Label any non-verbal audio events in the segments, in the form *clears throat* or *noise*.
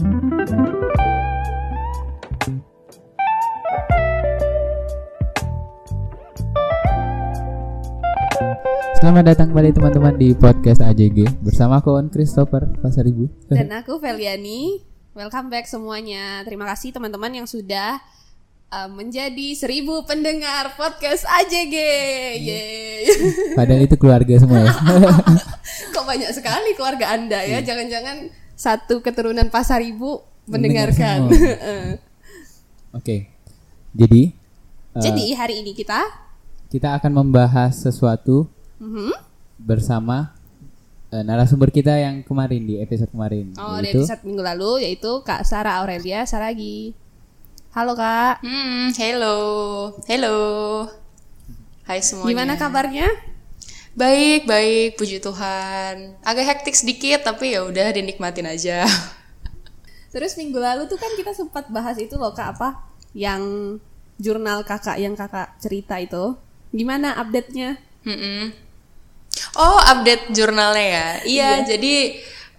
Selamat datang kembali teman-teman di podcast AJG bersama aku On Christopher Pasaribu. Dan aku Feliani. Welcome back semuanya. Terima kasih teman-teman yang sudah uh, menjadi seribu pendengar podcast AJG. Yeay. Padahal itu keluarga semua ya. *laughs* Kok banyak sekali keluarga Anda ya? Jangan-jangan satu keturunan Pasaribu mendengarkan. Mendengar *laughs* Oke. Jadi uh, Jadi hari ini kita kita akan membahas sesuatu Mhm. bersama uh, narasumber kita yang kemarin di episode kemarin Oh, yaitu episode minggu lalu yaitu Kak Sarah Aurelia Saragi. Halo Kak, Hmm, hello, hello. Hai semuanya. gimana kabarnya? Baik, baik, puji Tuhan. Agak hektik sedikit tapi ya udah dinikmatin aja. *laughs* Terus minggu lalu tuh kan kita sempat bahas itu loh Kak apa yang jurnal Kakak yang Kakak cerita itu. Gimana update-nya? Mm -mm. Oh, update jurnalnya ya. Iya, iya. jadi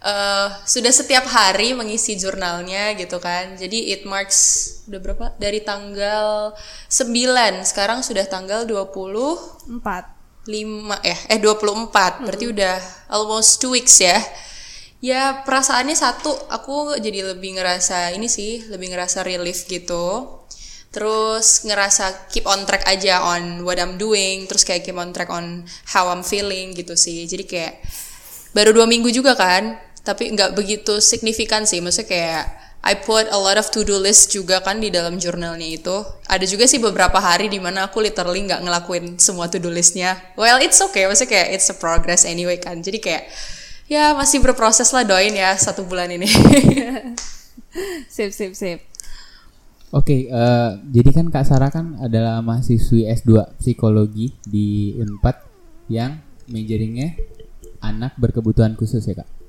uh, sudah setiap hari mengisi jurnalnya gitu kan. Jadi it marks udah berapa? Dari tanggal 9, sekarang sudah tanggal 24. 4 lima ya eh, eh 24 hmm. berarti udah almost two weeks ya. Ya perasaannya satu aku jadi lebih ngerasa ini sih lebih ngerasa relief gitu. Terus ngerasa keep on track aja on what I'm doing terus kayak keep on track on how I'm feeling gitu sih. Jadi kayak baru dua minggu juga kan tapi nggak begitu signifikan sih. Maksudnya kayak I put a lot of to-do list juga kan di dalam jurnalnya itu. Ada juga sih beberapa hari di mana aku literally nggak ngelakuin semua to-do listnya. Well, it's okay, maksudnya kayak it's a progress anyway kan. Jadi kayak ya masih berproses lah doain ya satu bulan ini. *laughs* Sip sip sip. Oke, eh, jadi kan Kak Sarah kan adalah mahasiswi S2 psikologi di Unpad yang majoringnya anak berkebutuhan khusus ya Kak.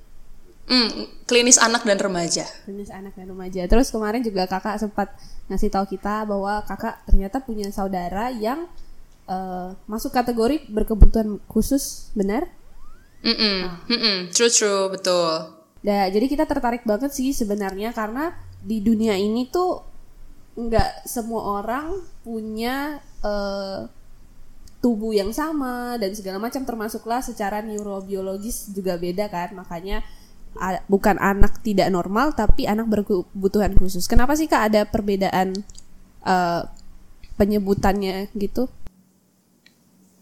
Hmm, klinis anak dan remaja. Jenis anak dan remaja. Terus kemarin juga kakak sempat ngasih tahu kita bahwa kakak ternyata punya saudara yang eh, masuk kategori berkebutuhan khusus, benar? Mm-mm, mm-mm, true true betul. Nah, jadi kita tertarik banget sih sebenarnya karena di dunia ini tuh nggak semua orang punya eh, tubuh yang sama dan segala macam termasuklah secara neurobiologis juga beda kan makanya bukan anak tidak normal tapi anak berkebutuhan khusus. Kenapa sih kak ada perbedaan eh, penyebutannya gitu?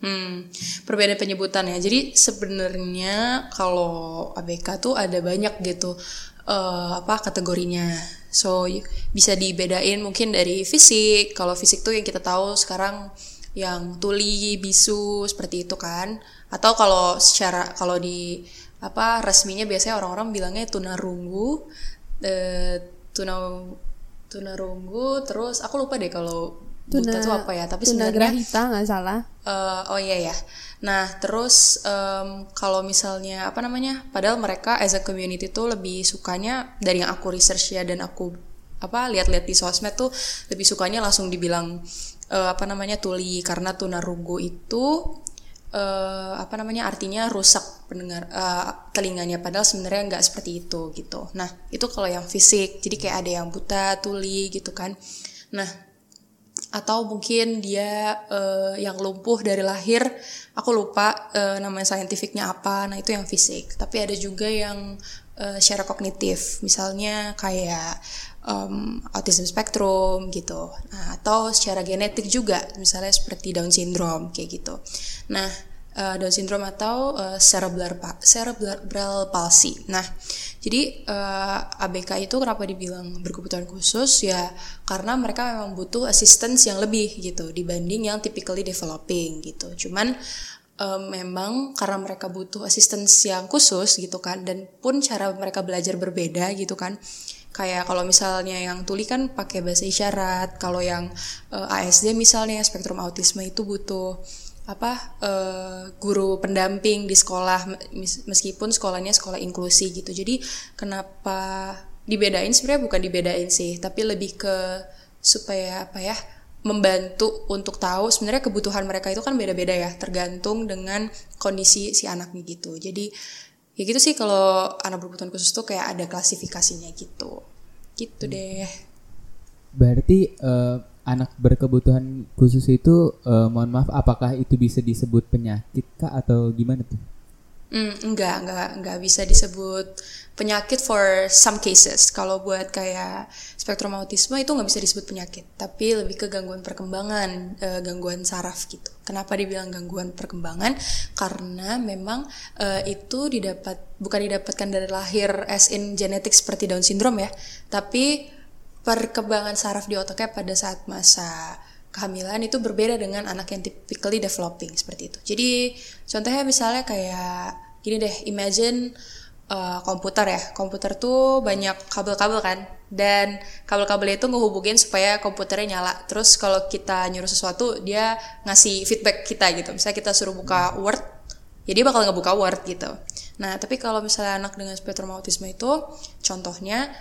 Hmm, perbedaan penyebutan ya. Jadi sebenarnya kalau ABK tuh ada banyak gitu eh, apa kategorinya. So bisa dibedain mungkin dari fisik. Kalau fisik tuh yang kita tahu sekarang yang tuli, bisu seperti itu kan. Atau kalau secara kalau di apa resminya biasanya orang-orang bilangnya tunarungu, eh, tuna tunarungu. Terus aku lupa deh kalau buta tuh apa ya. Tapi sebenarnya tunagrahita nggak salah. Eh, oh iya ya. Nah terus em, kalau misalnya apa namanya, padahal mereka as a community tuh lebih sukanya dari yang aku research ya dan aku apa lihat-lihat di sosmed tuh lebih sukanya langsung dibilang eh, apa namanya tuli karena tunarungu itu eh, apa namanya artinya rusak pendengar eh, telinganya padahal sebenarnya nggak seperti itu gitu. Nah itu kalau yang fisik jadi kayak ada yang buta tuli gitu kan. Nah atau mungkin dia eh, yang lumpuh dari lahir aku lupa eh, namanya saintifiknya apa. Nah itu yang fisik. Tapi ada juga yang eh, secara kognitif. Misalnya kayak em, autism spectrum gitu. Nah, atau secara genetik juga. Misalnya seperti Down syndrome kayak gitu. Nah eh, Down syndrome atau eh, cerebral pa- cerebral palsy nah jadi eh, ABK itu kenapa dibilang berkebutuhan khusus ya karena mereka memang butuh assistance yang lebih gitu dibanding yang typically developing gitu. Cuman memang karena mereka butuh assistance yang khusus gitu kan dan pun cara mereka belajar berbeda gitu kan. Kayak kalau misalnya yang tuli kan pakai bahasa isyarat, kalau yang eh, ASD misalnya spektrum autisme itu butuh apa eh, guru pendamping di sekolah mes- meskipun sekolahnya sekolah inklusi gitu. Jadi kenapa dibedain? Sebenarnya bukan dibedain sih tapi lebih ke supaya apa ya membantu untuk tahu sebenarnya kebutuhan mereka itu kan beda-beda ya tergantung dengan kondisi si anaknya gitu. Jadi ya gitu sih kalau anak berkebutuhan khusus tuh kayak ada klasifikasinya gitu. Gitu deh. Berarti eh, anak berkebutuhan khusus itu eh, mohon maaf apakah itu bisa disebut penyakit kah atau gimana tuh? Hmm, enggak, enggak, enggak bisa disebut penyakit for some cases. Kalau buat kayak spektrum autisme itu nggak bisa disebut penyakit, tapi lebih ke gangguan perkembangan, eh, gangguan saraf gitu. Kenapa dibilang gangguan perkembangan? Karena memang eh, itu didapat bukan didapatkan dari lahir as in genetik seperti Down syndrome ya, tapi perkembangan saraf di otaknya pada saat masa kehamilan itu berbeda dengan anak yang typically developing seperti itu. Jadi contohnya misalnya kayak gini deh, imagine uh, komputer ya. Komputer tuh banyak kabel-kabel kan, dan kabel-kabel itu ngehubungin supaya komputernya nyala. Terus kalau kita nyuruh sesuatu, dia ngasih feedback kita gitu. Misalnya kita suruh buka Word, ya dia bakal ngebuka Word gitu. Nah, tapi kalau misalnya anak dengan spektrum autisme itu, contohnya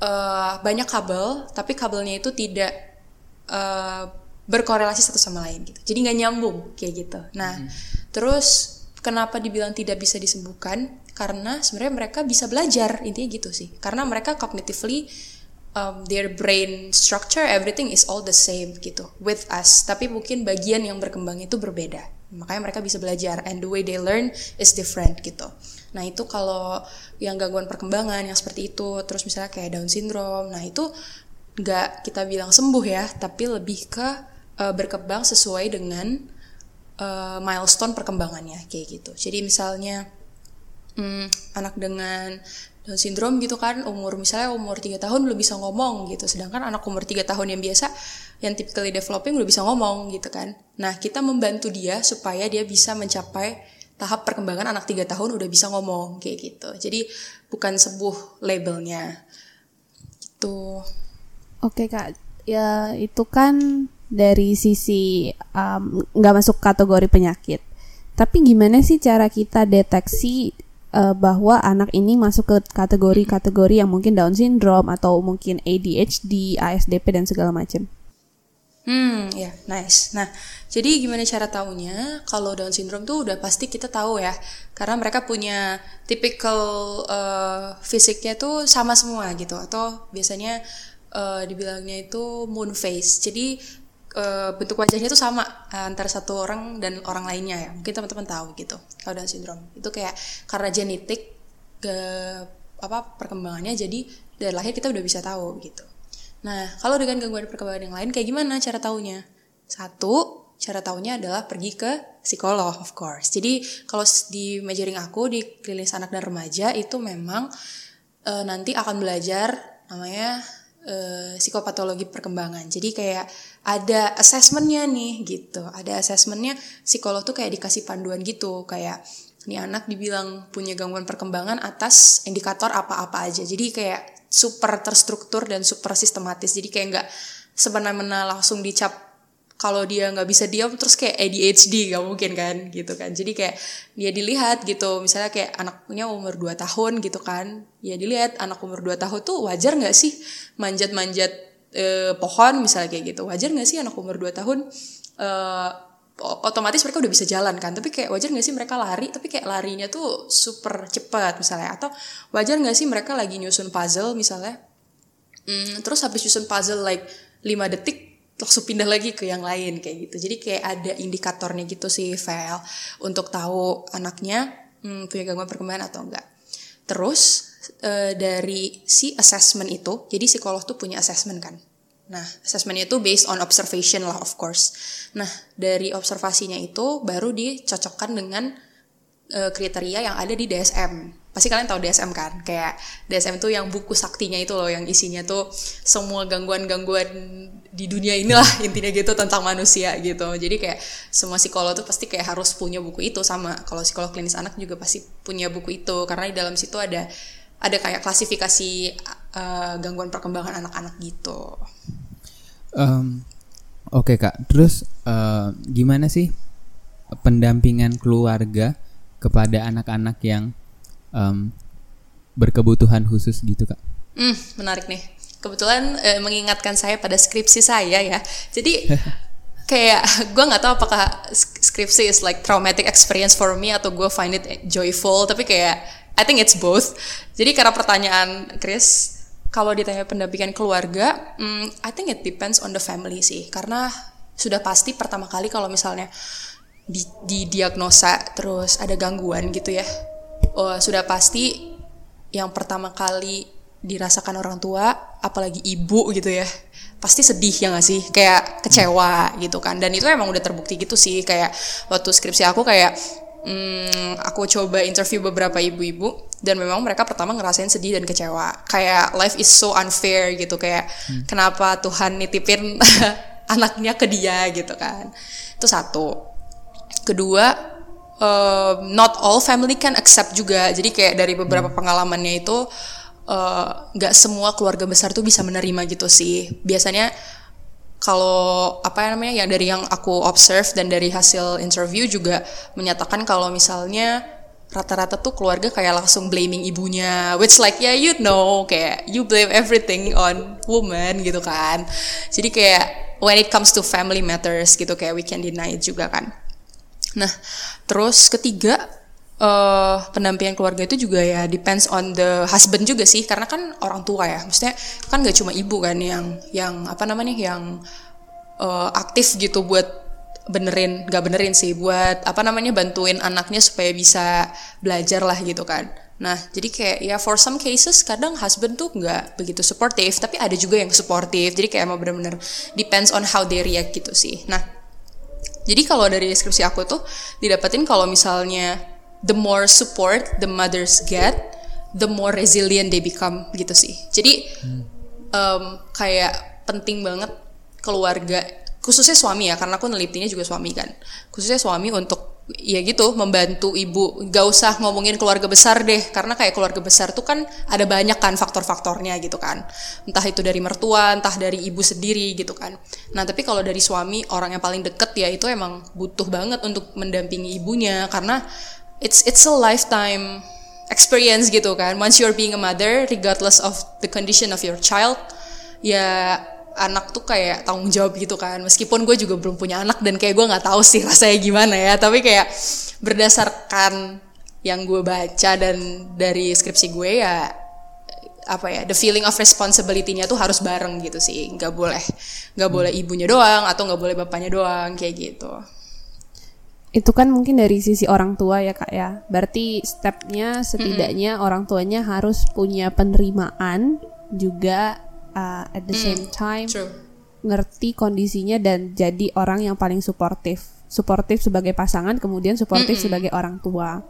uh, banyak kabel, tapi kabelnya itu tidak uh, berkorelasi satu sama lain gitu. Jadi nggak nyambung kayak gitu. Nah, hmm. terus kenapa dibilang tidak bisa disembuhkan? Karena sebenarnya mereka bisa belajar intinya gitu sih. Karena mereka cognitively um, their brain structure everything is all the same gitu with us. Tapi mungkin bagian yang berkembang itu berbeda. Makanya mereka bisa belajar and the way they learn is different gitu. Nah itu kalau yang gangguan perkembangan yang seperti itu, terus misalnya kayak Down syndrome, nah itu nggak kita bilang sembuh ya, tapi lebih ke uh, berkembang sesuai dengan uh, milestone perkembangannya kayak gitu. Jadi misalnya hmm, anak dengan Down syndrome gitu kan umur misalnya umur 3 tahun belum bisa ngomong gitu sedangkan anak umur 3 tahun yang biasa yang typically developing udah bisa ngomong gitu kan nah kita membantu dia supaya dia bisa mencapai tahap perkembangan anak 3 tahun udah bisa ngomong kayak gitu jadi bukan sebuah labelnya gitu oke kak ya itu kan dari sisi nggak um, masuk kategori penyakit. Tapi gimana sih cara kita deteksi uh, bahwa anak ini masuk ke kategori-kategori yang mungkin Down syndrome atau mungkin ADHD, ASDP dan segala macam? Hmm, ya, yeah, nice. Nah, jadi gimana cara taunya? Kalau Down syndrome tuh udah pasti kita tahu ya, karena mereka punya typical uh, fisiknya tuh sama semua gitu, atau biasanya uh, dibilangnya itu moon face. Jadi uh, bentuk wajahnya itu sama antara satu orang dan orang lainnya ya mungkin teman-teman tahu gitu kalau Down syndrome itu kayak karena genetik ke apa perkembangannya jadi dari lahir kita udah bisa tahu gitu nah kalau dengan gangguan perkembangan yang lain kayak gimana cara taunya? Satu cara taunya adalah pergi ke psikolog of course. Jadi kalau di measuring aku di klinis anak dan remaja itu memang uh, nanti akan belajar namanya uh, psikopatologi perkembangan. Jadi kayak ada assessmentnya nih gitu. Ada assessmentnya psikolog tuh kayak dikasih panduan gitu. Kayak ini anak dibilang punya gangguan perkembangan atas indikator apa-apa aja. Jadi kayak super terstruktur dan super sistematis. Jadi kayak nggak sebenarnya langsung dicap kalau dia nggak bisa diam terus kayak ADHD gak mungkin kan gitu kan. Jadi kayak dia dilihat gitu misalnya kayak anaknya umur 2 tahun gitu kan ya dilihat anak umur 2 tahun tuh wajar nggak sih manjat-manjat eh, pohon misalnya kayak gitu? Wajar nggak sih anak umur 2 tahun eh, otomatis mereka udah bisa jalan kan. Tapi kayak wajar nggak sih mereka lari tapi kayak larinya tuh super cepat misalnya. Atau wajar nggak sih mereka lagi nyusun puzzle misalnya hmm, terus habis nyusun puzzle like 5 detik langsung pindah lagi ke yang lain kayak gitu. Jadi kayak ada indikatornya gitu sih Vel untuk tahu anaknya hmm, punya gangguan perkembangan atau enggak. Terus uh, dari si assessment itu, jadi psikolog tuh punya assessment kan. Nah, assessmentnya itu based on observation lah of course. Nah, dari observasinya itu baru dicocokkan dengan uh, kriteria yang ada di DSM. Pasti kalian tahu DSM kan? Kayak DSM itu yang buku saktinya itu loh, yang isinya tuh semua gangguan-gangguan di dunia inilah *laughs* intinya gitu tentang manusia gitu. Jadi kayak semua psikolog tuh pasti kayak harus punya buku itu sama. Kalau psikolog klinis anak juga pasti punya buku itu karena di dalam situ ada ada kayak klasifikasi uh, gangguan perkembangan anak-anak gitu. Um, Oke okay, kak, terus uh, gimana sih pendampingan keluarga kepada anak-anak yang um, berkebutuhan khusus gitu kak? Hmm, menarik nih. Kebetulan eh, mengingatkan saya pada skripsi saya ya. Jadi *laughs* kayak gue nggak tahu apakah skripsi is like traumatic experience for me atau gue find it joyful. Tapi kayak I think it's both. Jadi karena pertanyaan Chris, kalau ditanya pendampingan keluarga, hmm, I think it depends on the family sih. Karena sudah pasti pertama kali kalau misalnya di, di diagnosa terus ada gangguan gitu ya, oh, sudah pasti yang pertama kali dirasakan orang tua, apalagi ibu gitu ya, pasti sedih ya gak sih kayak kecewa gitu kan dan itu emang udah terbukti gitu sih kayak waktu skripsi aku kayak hmm, aku coba interview beberapa ibu-ibu dan memang mereka pertama ngerasain sedih dan kecewa. Kayak life is so unfair gitu kayak hmm. kenapa Tuhan nitipin *laughs* anaknya ke dia gitu kan. Itu satu. Kedua uh, not all family can accept juga. Jadi kayak dari beberapa hmm. pengalamannya itu eh, nggak uh, semua keluarga besar tuh bisa menerima gitu sih. Biasanya kalau apa namanya yang dari yang aku observe dan dari hasil interview juga menyatakan kalau misalnya rata-rata tuh keluarga kayak langsung blaming ibunya which like yeah you know kayak you blame everything on woman gitu kan. Jadi kayak when it comes to family matters gitu kayak we can deny it juga kan. Nah terus ketiga uh, pendampingan keluarga itu juga ya depends on the husband juga sih. Karena kan orang tua ya. Maksudnya kan gak cuma ibu kan yang yang apa namanya yang uh, aktif gitu buat benerin gak benerin sih buat apa namanya bantuin anaknya supaya bisa belajar lah gitu kan. Nah jadi kayak ya for some cases kadang husband tuh nggak begitu supportive tapi ada juga yang supportive. Jadi kayak emang bener-bener depends on how they react gitu sih. Nah jadi kalau dari deskripsi aku tuh didapetin kalau misalnya the more support the mothers get, the more resilient they become gitu sih. Jadi hmm. um, kayak penting banget keluarga, khususnya suami ya, karena aku nelitinya juga suami kan. Khususnya suami untuk ya gitu membantu ibu gak usah ngomongin keluarga besar deh karena kayak keluarga besar tuh kan ada banyak kan faktor-faktornya gitu kan entah itu dari mertua entah dari ibu sendiri gitu kan nah tapi kalau dari suami orang yang paling deket ya itu emang butuh banget untuk mendampingi ibunya karena it's it's a lifetime experience gitu kan. Once you're being a mother regardless of the condition of your child ya anak tuh kayak tanggung jawab gitu kan. Meskipun gue juga belum punya anak dan kayak gue nggak tahu sih rasanya gimana ya. Tapi kayak berdasarkan yang gue baca dan dari skripsi gue ya apa ya the feeling of responsibility-nya tuh harus bareng gitu sih. Nggak boleh nggak boleh ibunya doang atau nggak boleh bapaknya doang kayak gitu itu kan mungkin dari sisi orang tua ya kak ya. Berarti stepnya setidaknya mm -hmm. orang tuanya harus punya penerimaan juga uh, at the mm, same time true. ngerti kondisinya dan jadi orang yang paling suportif. Suportif sebagai pasangan kemudian suportif mm -hmm. sebagai orang tua.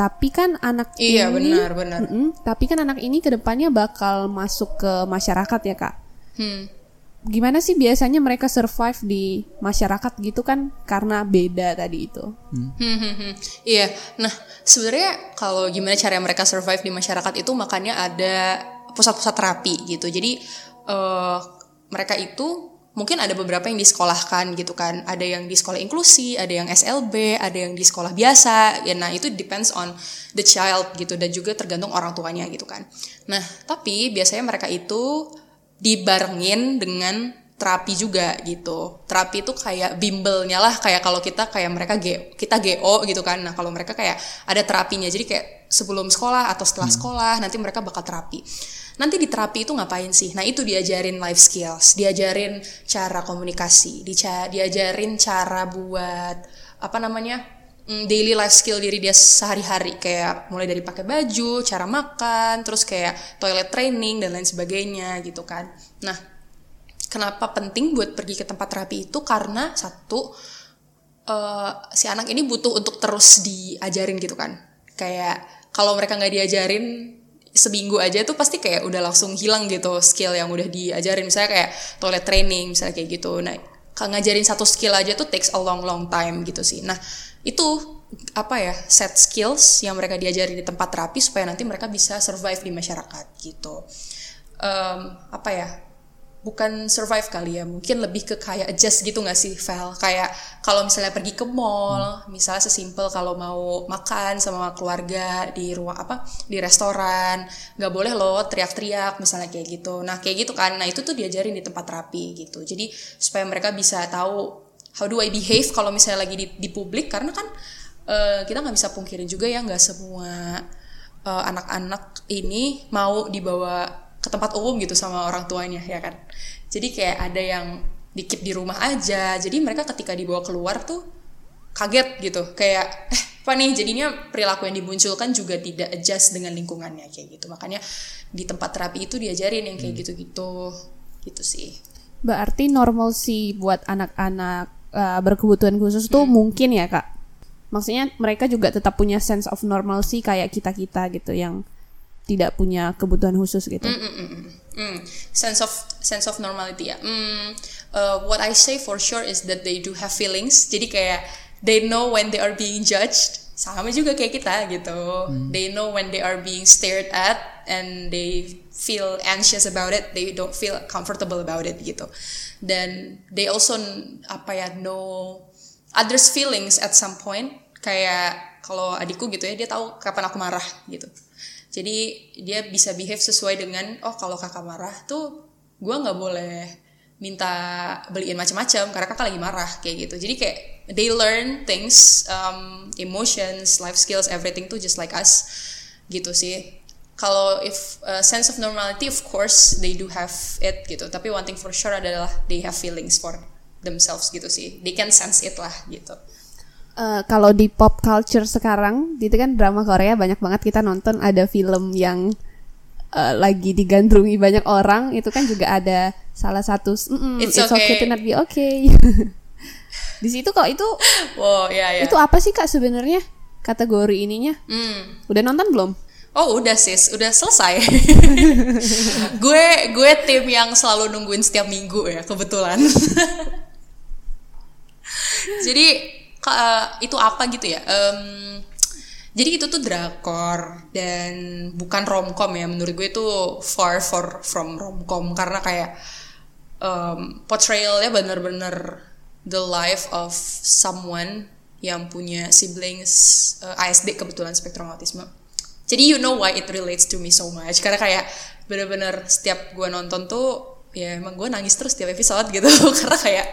Tapi kan anak iya, ini benar benar. Mm -mm, tapi kan anak ini ke depannya bakal masuk ke masyarakat ya kak. Hmm gimana sih biasanya mereka survive di masyarakat gitu kan karena beda tadi itu. Hmm. Hmm, hmm, hmm. Iya, nah sebenarnya kalau gimana cara mereka survive di masyarakat itu makanya ada pusat-pusat terapi gitu. Jadi uh, mereka itu mungkin ada beberapa yang disekolahkan gitu kan. Ada yang di sekolah inklusi, ada yang SLB, ada yang di sekolah biasa. Ya nah itu depends on the child gitu dan juga tergantung orang tuanya gitu kan. Nah, tapi biasanya mereka itu dibarengin dengan terapi juga gitu. Terapi itu kayak bimbelnya lah kayak kalau kita kayak mereka G, kita GO gitu kan. Nah, kalau mereka kayak ada terapinya. Jadi kayak sebelum sekolah atau setelah hmm. sekolah nanti mereka bakal terapi. Nanti di terapi itu ngapain sih? Nah, itu diajarin life skills, diajarin cara komunikasi, diajarin cara buat apa namanya? Mm, daily life skill diri dia sehari-hari kayak mulai dari pakai baju, cara makan, terus kayak toilet training dan lain sebagainya gitu kan. Nah, kenapa penting buat pergi ke tempat terapi itu karena satu uh, si anak ini butuh untuk terus diajarin gitu kan. Kayak kalau mereka nggak diajarin seminggu aja tuh pasti kayak udah langsung hilang gitu skill yang udah diajarin misalnya kayak toilet training misalnya kayak gitu. Nah, ngajarin satu skill aja tuh takes a long long time gitu sih. Nah, itu apa ya set skills yang mereka diajari di tempat terapi supaya nanti mereka bisa survive di masyarakat gitu. Um, apa ya bukan survive kali ya mungkin lebih ke kayak adjust gitu nggak sih Val kayak kalau misalnya pergi ke mall hmm. misalnya sesimpel kalau mau makan sama keluarga di ruang apa di restoran nggak boleh loh teriak-teriak misalnya kayak gitu. Nah kayak gitu kan. Nah itu tuh diajarin di tempat terapi gitu. Jadi supaya mereka bisa tahu how do I behave kalau misalnya lagi di, di publik? Karena kan uh, kita nggak bisa pungkirin juga ya nggak semua eh, anak-anak ini mau dibawa ke tempat umum gitu sama orang tuanya ya kan? Jadi kayak ada yang dikit di rumah aja. Jadi mereka ketika dibawa keluar tuh kaget gitu. Kayak eh apa nih? Jadinya perilaku yang dimunculkan juga tidak adjust dengan lingkungannya kayak gitu. Makanya di tempat terapi itu diajarin yang kayak gitu-gitu. Gitu sih. Berarti normal sih buat anak-anak uh, berkebutuhan khusus tuh mungkin ya kak. Maksudnya mereka juga tetap punya sense of normalcy kayak kita kita gitu yang tidak punya kebutuhan khusus gitu. Mm, mm, mm. Mm. sense of sense of normality ya mm, uh, what I say for sure is that they do have feelings jadi kayak they know when they are being judged sama juga kayak kita gitu. They know when they are being stared at and they feel anxious about it they don't feel comfortable about it gitu. Dan they also apa ya know others feelings at some point. Kayak kalau adikku gitu ya dia tahu kapan aku marah gitu. Jadi dia bisa behave sesuai dengan oh kalau kakak marah tuh gue nggak boleh minta beliin macam-macam karena kakak lagi marah kayak gitu. Jadi kayak they learn things um, emotions life skills everything tuh just like us gitu sih kalau if uh, sense of normality of course they do have it gitu tapi one thing for sure adalah they have feelings for themselves gitu sih they can sense it lah gitu Eh, kalau di pop culture sekarang, gitu kan drama Korea banyak banget kita nonton ada film yang eh, lagi digandrungi banyak orang, itu kan juga ada salah satu "Mm-mm, It's it's, okay. okay." to not be okay. *laughs* di situ kok itu wow ya ya itu apa sih kak sebenarnya kategori ininya? Hmm. Udah nonton belum? Oh udah sis, udah selesai. *laughs* gue gue tim yang selalu nungguin setiap minggu ya kebetulan. *laughs* Jadi ka- itu apa gitu ya? Em, jadi itu tuh drakor dan bukan romcom ya. Menurut gue itu far far from romcom karena kayak um, portrayalnya bener-bener the life of someone yang punya siblings uh, ASD kebetulan spektrum autisme. Jadi you know why it relates to me so much. Karena kayak bener-bener setiap gue nonton tuh ya emang gue nangis terus setiap episode gitu. *laughs* Karena kayak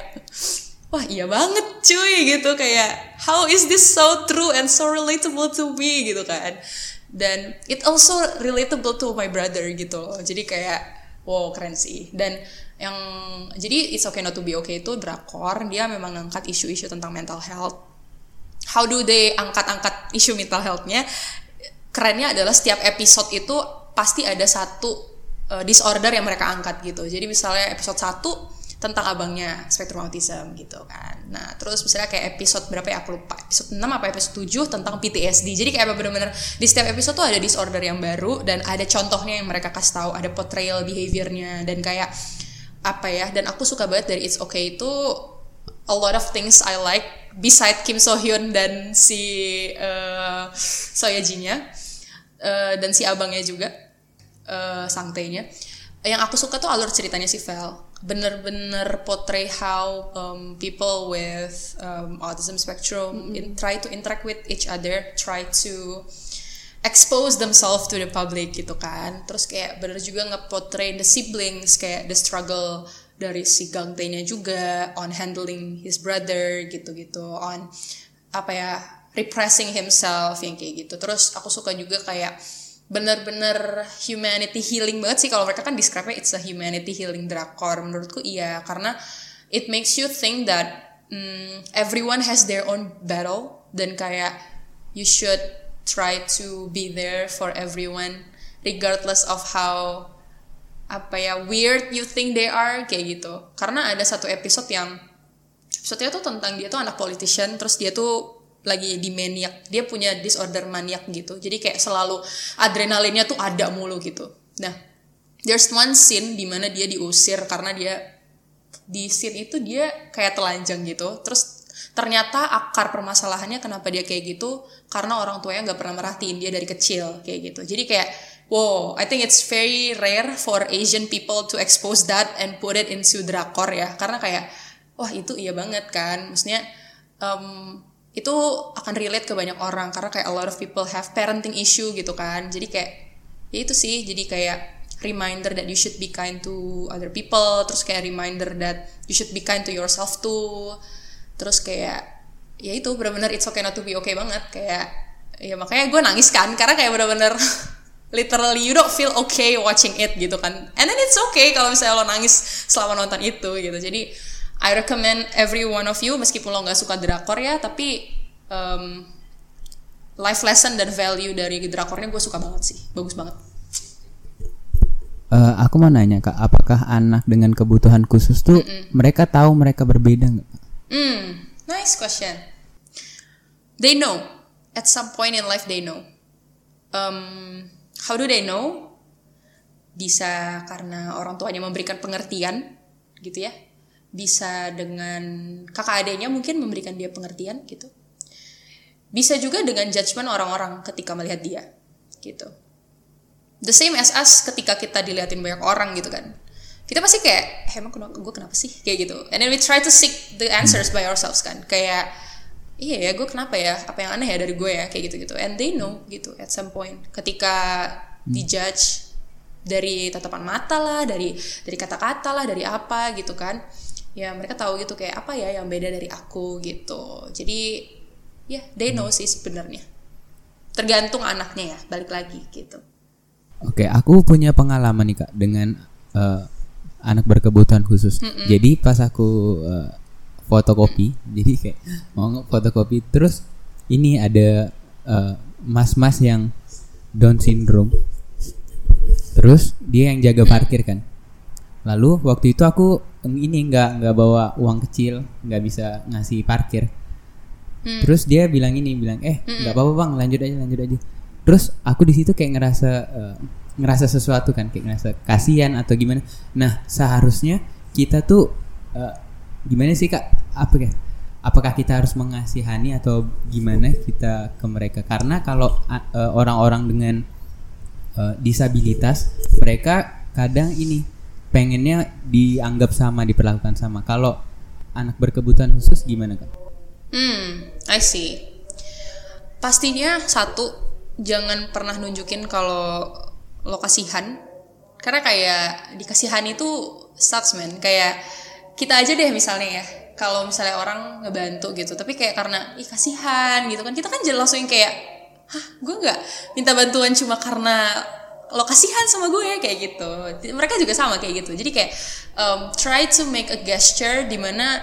wah iya banget cuy gitu. Kayak how is this so true and so relatable to me gitu kan. Dan it also relatable to my brother gitu. Jadi kayak wow keren sih. Dan yang jadi it's okay not to be okay itu drakor dia memang ngangkat isu-isu tentang mental health. How do they angkat-angkat isu mental health-nya? Kerennya adalah setiap episode itu pasti ada satu uh, disorder yang mereka angkat gitu. Jadi misalnya episode 1 tentang abangnya spektrum autism gitu kan. Nah terus misalnya kayak episode berapa ya aku lupa. Episode 6 apa episode 7 tentang PTSD jadi kayak bener-bener di setiap episode tuh ada disorder yang baru dan ada contohnya yang mereka kasih tahu ada portrayal behaviornya dan kayak apa ya dan aku suka banget dari It's Okay itu a lot of things I like beside Kim So Hyun dan si uh, Soyejinya uh, dan si abangnya juga uh, Sangtae-nya. Yang aku suka tuh alur ceritanya si Vel bener-bener portray how um, people with um, autism spectrum in, try to interact with each other try to expose themselves to the public gitu kan. Terus kayak bener juga nge-portray the siblings kayak the struggle dari si Gangtae-nya juga on handling his brother gitu-gitu on apa ya repressing himself yang kayak gitu. Terus aku suka juga kayak bener-bener humanity healing banget sih. Kalau mereka kan describe it's a humanity healing drakor. Menurutku iya karena it makes you think that mm, everyone has their own battle. Dan kayak you should try to be there for everyone regardless of how apa ya weird you think they are kayak gitu. Karena ada satu episode yang episode tuh tentang dia tuh anak politician terus dia tuh lagi di maniak dia punya disorder maniak gitu. Jadi kayak selalu adrenalinnya tuh ada mulu gitu. Nah there's one scene di mana dia diusir karena dia di scene itu dia kayak telanjang gitu. Terus ternyata akar permasalahannya kenapa dia kayak gitu? Karena orang tuanya nggak pernah merhatiin dia dari kecil kayak gitu. Jadi kayak wow I think it's very rare for Asian people to expose that and put it into drakor ya. Karena kayak wah itu iya banget kan. Maksudnya um, itu akan relate ke banyak orang. Karena kayak a lot of people have parenting issue gitu kan. Jadi kayak ya itu sih. Jadi kayak reminder that you should be kind to other people. Terus kayak reminder that you should be kind to yourself too terus kayak ya itu benar-benar it's okay not to be okay banget. Kayak ya makanya gue nangis kan karena kayak benar-benar *laughs* literally you don't feel okay watching it gitu kan. And then it's okay kalau misalnya lo nangis selama nonton itu gitu. Jadi I recommend every one of you meskipun lo nggak suka drakor ya tapi um, life lesson dan value dari drakornya gue suka banget sih. Bagus banget. Eh, aku mau nanya kak, apakah anak dengan kebutuhan khusus tuh mereka tahu mereka berbeda nggak? Hmm, nice question. They know. At some point in life they know. Um, how do they know? Bisa karena orang tuanya memberikan pengertian, gitu ya. Bisa dengan kakak adiknya mungkin memberikan dia pengertian, gitu. Bisa juga dengan judgement orang-orang ketika melihat dia, gitu. The same as us ketika kita diliatin banyak orang gitu kan kita pasti kayak eh, emang kenapa gue kenapa sih? Kayak gitu. And then we try to seek the answers by ourselves kan. Kayak iya ya gue kenapa ya? Apa yang aneh ya dari gue ya? Kayak gitu gitu and they know gitu at some point. Ketika dijudge dari tatapan mata lah dari dari kata-kata lah dari apa gitu kan ya mereka tahu gitu kayak apa ya yang beda dari aku? Gitu. Jadi ya they know sih sebenarnya. Tergantung anaknya ya balik lagi gitu. Oke, aku punya pengalaman nih kak dengan eh, anak berkebutuhan khusus. Jadi pas aku eh, fotokopi, *laughs* jadi kayak mau fotokopi terus ini ada eh, mas-mas yang Down syndrome. Terus dia yang jaga parkir kan. Lalu waktu itu aku ini nggak nggak bawa uang kecil, nggak bisa ngasih parkir. Terus dia bilang ini, bilang eh nggak apa-apa bang, lanjut aja, lanjut aja. Terus aku di situ kayak ngerasa eh, ngerasa sesuatu kan, kayak ngerasa kasihan atau gimana. Nah seharusnya kita tuh eh, gimana sih kak? Apa ya? Apakah kita harus mengasihani atau gimana kita ke mereka? Karena kalau eh, orang-orang dengan eh, disabilitas, mereka kadang ini pengennya dianggap sama, diperlakukan sama. Kalau anak berkebutuhan khusus gimana kak? Hmm, I see. Pastinya satu, jangan pernah nunjukin kalau lo kasihan. Karena kayak dikasihani itu sucks man. Kayak kita aja deh misalnya ya. Kalau misalnya orang ngebantu gitu, tapi kayak karena ih kasihan gitu kan. Kita kan jelas langsung kayak, hah gue nggak minta bantuan cuma karena lo kasihan sama gue kayak gitu. Mereka juga sama kayak gitu. Jadi kayak um, try to make a gesture di mana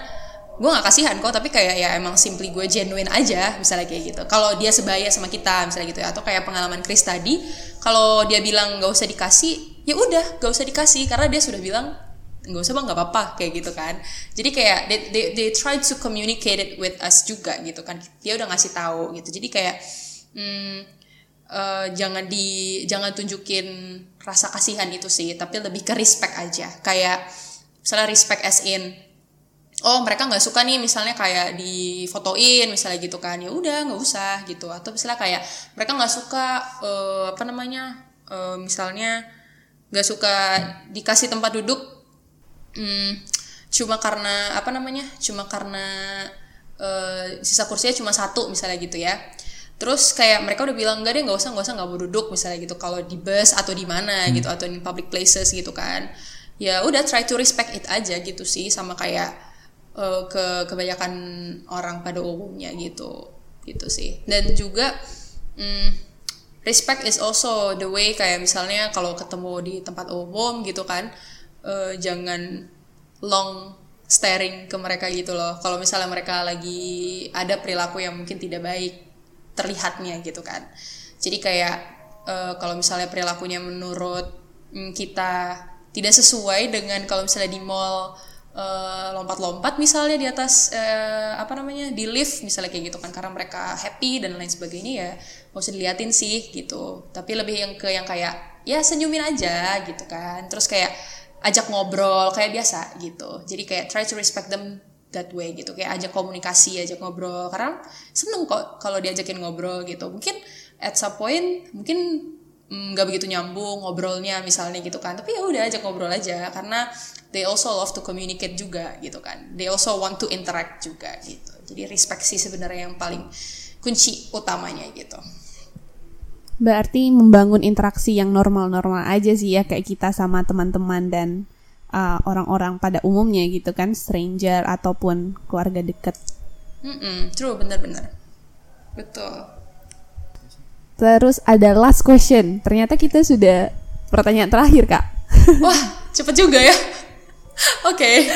gue gak kasihan kok tapi kayak ya emang simply gue genuine aja misalnya kayak gitu. Kalau dia sebaya sama kita misalnya gitu ya. Atau kayak pengalaman Chris tadi kalau dia bilang gak usah dikasih ya udah gak usah dikasih. Karena dia sudah bilang nggak usah bang nggak apa-apa kayak gitu kan. Jadi kayak they, they, they try to communicate it with us juga gitu kan. Dia udah ngasih tahu gitu. Jadi kayak hmm, eh, jangan di jangan tunjukin rasa kasihan itu sih tapi lebih ke respect aja. Kayak misalnya respect as in oh mereka nggak suka nih misalnya kayak difotoin misalnya gitu kan. Ya udah nggak usah gitu. Atau misalnya kayak mereka nggak suka eh, apa namanya eh, misalnya nggak suka dikasih tempat duduk hmm, cuma karena apa namanya cuma karena eh, sisa kursinya cuma satu misalnya gitu ya. Terus kayak mereka udah bilang enggak deh nggak usah nggak usah nggak mau duduk misalnya gitu. Kalau di bus atau di mana gitu atau di public places gitu kan. Ya udah try to respect it aja gitu sih sama kayak eh, ke kebanyakan orang pada umumnya gitu. Gitu sih. Dan juga mm, respect is also the way kayak misalnya kalau ketemu di tempat umum gitu kan eh, jangan long staring ke mereka gitu loh. Kalau misalnya mereka lagi ada perilaku yang mungkin tidak baik terlihatnya gitu kan. Jadi kayak eh, kalau misalnya perilakunya menurut mm, kita tidak sesuai dengan kalau misalnya di mall eh, lompat-lompat misalnya di atas eh, apa namanya di lift misalnya kayak gitu kan karena mereka happy dan lain sebagainya ya nggak usah diliatin sih gitu. Tapi lebih yang ke yang kayak ya senyumin aja gitu kan. Terus kayak ajak ngobrol kayak biasa gitu. Jadi kayak try to respect them that way gitu. Kayak ajak komunikasi ajak ngobrol. Karena seneng kok kalau diajakin ngobrol gitu. Mungkin at some point mungkin nggak begitu nyambung ngobrolnya misalnya gitu kan. Tapi ya udah ajak ngobrol aja karena they also love to communicate juga gitu kan. They also want to interact juga gitu. Jadi respect sih sebenarnya yang paling kunci utamanya gitu. Berarti membangun interaksi yang normal-normal aja sih ya kayak kita sama teman-teman dan uh, orang-orang pada umumnya gitu kan, stranger ataupun keluarga dekat. Mm-mm, true bener-bener betul Terus ada last question. Ternyata kita sudah pertanyaan terakhir, Kak. *laughs* Wah, cepet juga ya. Oke.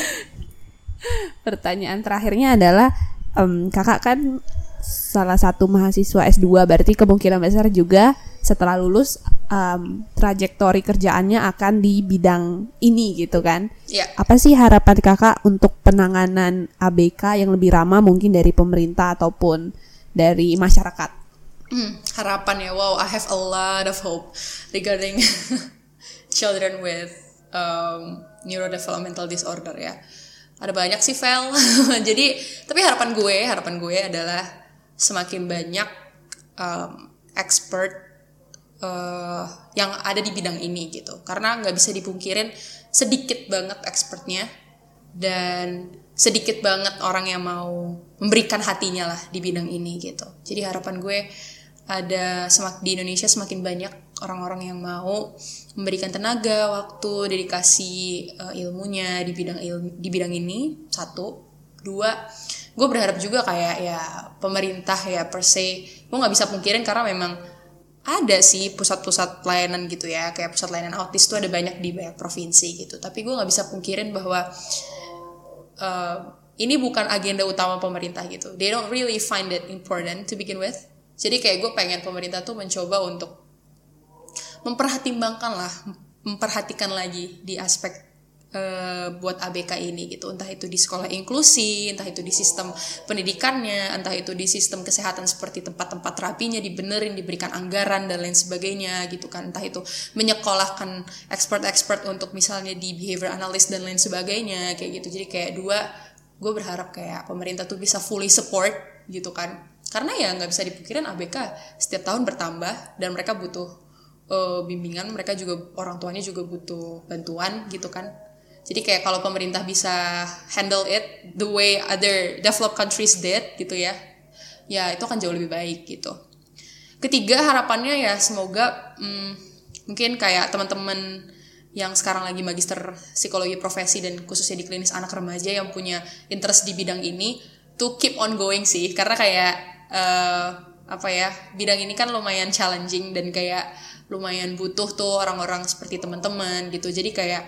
Pertanyaan terakhirnya adalah em, Kakak kan salah satu mahasiswa S2 berarti kemungkinan besar juga setelah lulus em, trajektori kerjaannya akan di bidang ini gitu kan. Ya. Apa sih harapan Kakak untuk penanganan ABK yang lebih ramah mungkin dari pemerintah ataupun dari masyarakat? Hmm, harapan ya. Wow, I have a lot of hope regarding *laughs* children with um, neurodevelopmental disorder ya. Ada banyak sih, Vel. *laughs* Jadi, tapi harapan gue, harapan gue adalah semakin banyak um, expert uh, yang ada di bidang ini gitu. Karena nggak bisa dipungkirin sedikit banget expertnya dan sedikit banget orang yang mau memberikan hatinya lah di bidang ini gitu. Jadi harapan gue ada semak di Indonesia semakin banyak orang-orang yang mau memberikan tenaga, waktu, dedikasi uh, ilmunya di bidang ilmu di bidang ini satu, dua, gue berharap juga kayak ya pemerintah ya per se, gue nggak bisa pungkirin karena memang ada sih pusat-pusat pelayanan gitu ya, kayak pusat layanan autis tuh ada banyak di banyak provinsi gitu. Tapi gue nggak bisa pungkirin bahwa uh, ini bukan agenda utama pemerintah gitu. They don't really find it important to begin with. Jadi kayak gue pengen pemerintah tuh mencoba untuk memperhatimbangkan lah, memperhatikan lagi di aspek uh, buat ABK ini gitu. Entah itu di sekolah inklusi, entah itu di sistem pendidikannya, entah itu di sistem kesehatan seperti tempat-tempat terapinya dibenerin, diberikan anggaran dan lain sebagainya gitu kan. Entah itu menyekolahkan expert-expert untuk misalnya di behavior analyst dan lain sebagainya kayak gitu. Jadi kayak dua, gue berharap kayak pemerintah tuh bisa fully support gitu kan. Karena ya nggak bisa dipikirin ABK setiap tahun bertambah dan mereka butuh uh, bimbingan mereka juga orang tuanya juga butuh bantuan gitu kan. Jadi kayak kalau pemerintah bisa handle it the way other developed countries did gitu ya ya itu akan jauh lebih baik gitu. Ketiga harapannya ya semoga hmm, mungkin kayak teman-teman yang sekarang lagi magister psikologi profesi dan khususnya di klinis anak remaja yang punya interest di bidang ini to keep on going sih. Karena kayak uh, apa ya bidang ini kan lumayan challenging dan kayak lumayan butuh tuh orang-orang seperti teman-teman gitu. Jadi kayak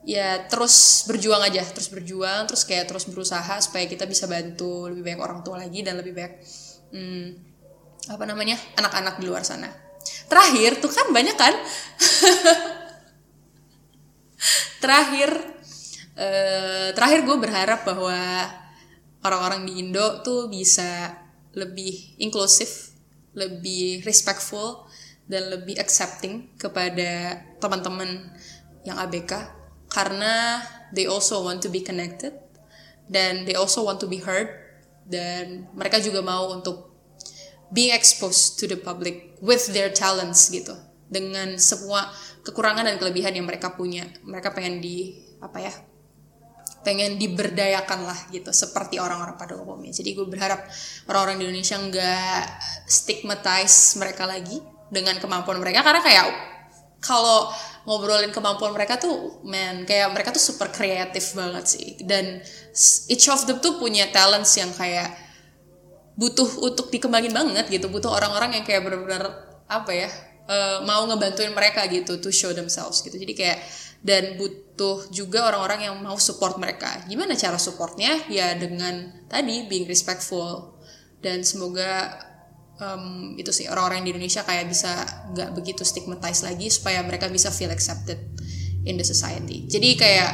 ya terus berjuang aja terus berjuang terus kayak terus berusaha supaya kita bisa bantu lebih banyak orang tua lagi dan lebih banyak hmm, apa namanya anak-anak di luar sana. Terakhir tuh kan banyak kan? *laughs* Terakhir eh, terakhir gue berharap bahwa orang-orang di Indo tuh bisa lebih inklusif lebih respectful dan lebih accepting kepada teman-teman yang ABK karena they also want to be connected dan they also want to be heard dan mereka juga mau untuk being exposed to the public with their talents gitu. Dengan semua kekurangan dan kelebihan yang mereka punya. Mereka pengen di apa ya pengen diberdayakan lah gitu seperti orang-orang pada umumnya. Jadi gue berharap orang-orang di Indonesia nggak stigmatize mereka lagi dengan kemampuan mereka. Karena kayak kalau ngobrolin kemampuan mereka tuh man kayak mereka tuh super kreatif banget sih. Dan each of them tuh punya talents yang kayak butuh untuk dikembangin banget gitu. Butuh orang-orang yang kayak benar-benar apa ya uh, mau ngebantuin mereka gitu to show themselves gitu. Jadi kayak dan butuh juga orang-orang yang mau support mereka gimana cara supportnya ya dengan tadi being respectful dan semoga um, itu sih orang-orang di Indonesia kayak bisa nggak begitu stigmatize lagi supaya mereka bisa feel accepted in the society. Jadi kayak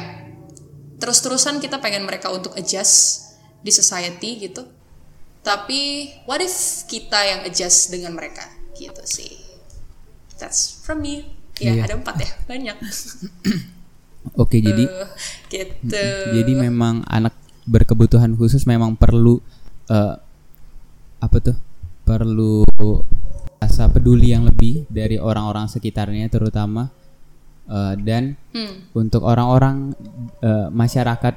terus-terusan kita pengen mereka untuk adjust di society gitu. Tapi what if kita yang adjust dengan mereka gitu sih. That's from me. Ya Iya. ada empat ya banyak. *clears throat* Oke, jadi Uh, gitu. jadi memang anak berkebutuhan khusus memang perlu eh, apa tuh? Perlu rasa peduli yang lebih dari orang-orang sekitarnya terutama Eh, dan Hmm. untuk orang-orang eh, masyarakat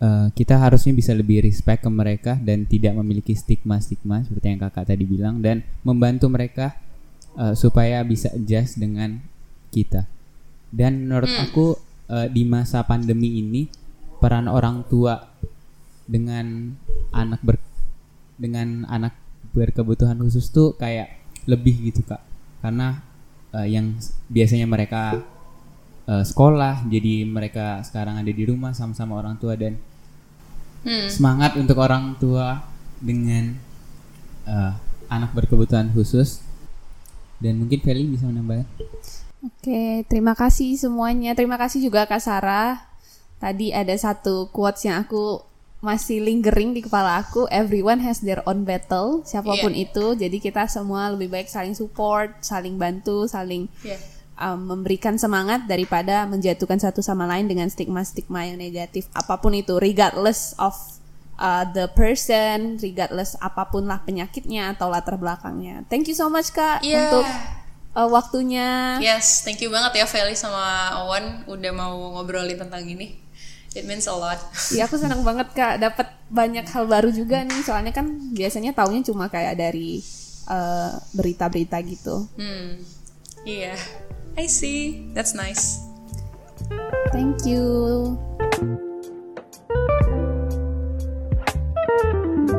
eh, kita harusnya bisa lebih respect ke mereka dan tidak memiliki stigma-stigma seperti yang kakak tadi bilang dan membantu mereka eh, supaya bisa adjust dengan kita. Dan menurut aku eh, di masa pandemi ini peran orang tua dengan anak ber dengan anak berkebutuhan khusus tuh kayak lebih gitu kak karena uh, yang biasanya mereka uh, sekolah jadi mereka sekarang ada di rumah sama-sama orang tua dan Hmm. semangat untuk orang tua dengan uh, anak berkebutuhan khusus dan mungkin Feli bisa menambah Oke, terima kasih semuanya. Terima kasih juga Kak Sarah. Tadi ada satu quotes yang aku masih lingering di kepala aku. Everyone has their own battle, siapa pun itu. Jadi kita semua lebih baik saling support, saling bantu, saling Iya. um, memberikan semangat daripada menjatuhkan satu sama lain dengan stigma-stigma yang negatif. Apa pun itu, regardless of uh, the person, regardless apa pun lah penyakitnya atau latar belakangnya. Thank you so much Kak Iya. untuk uh, waktunya. Yes, thank you banget ya Feli sama Owen udah mau ngobrolin tentang ini. It means a lot. Iya aku senang *laughs* banget kak dapat banyak hal baru juga nih soalnya kan biasanya taunya cuma kayak dari uh, berita-berita gitu. Hmm. Iya. I see. That's nice. Thank you. thank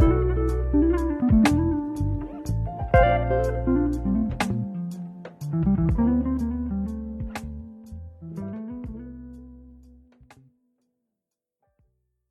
you.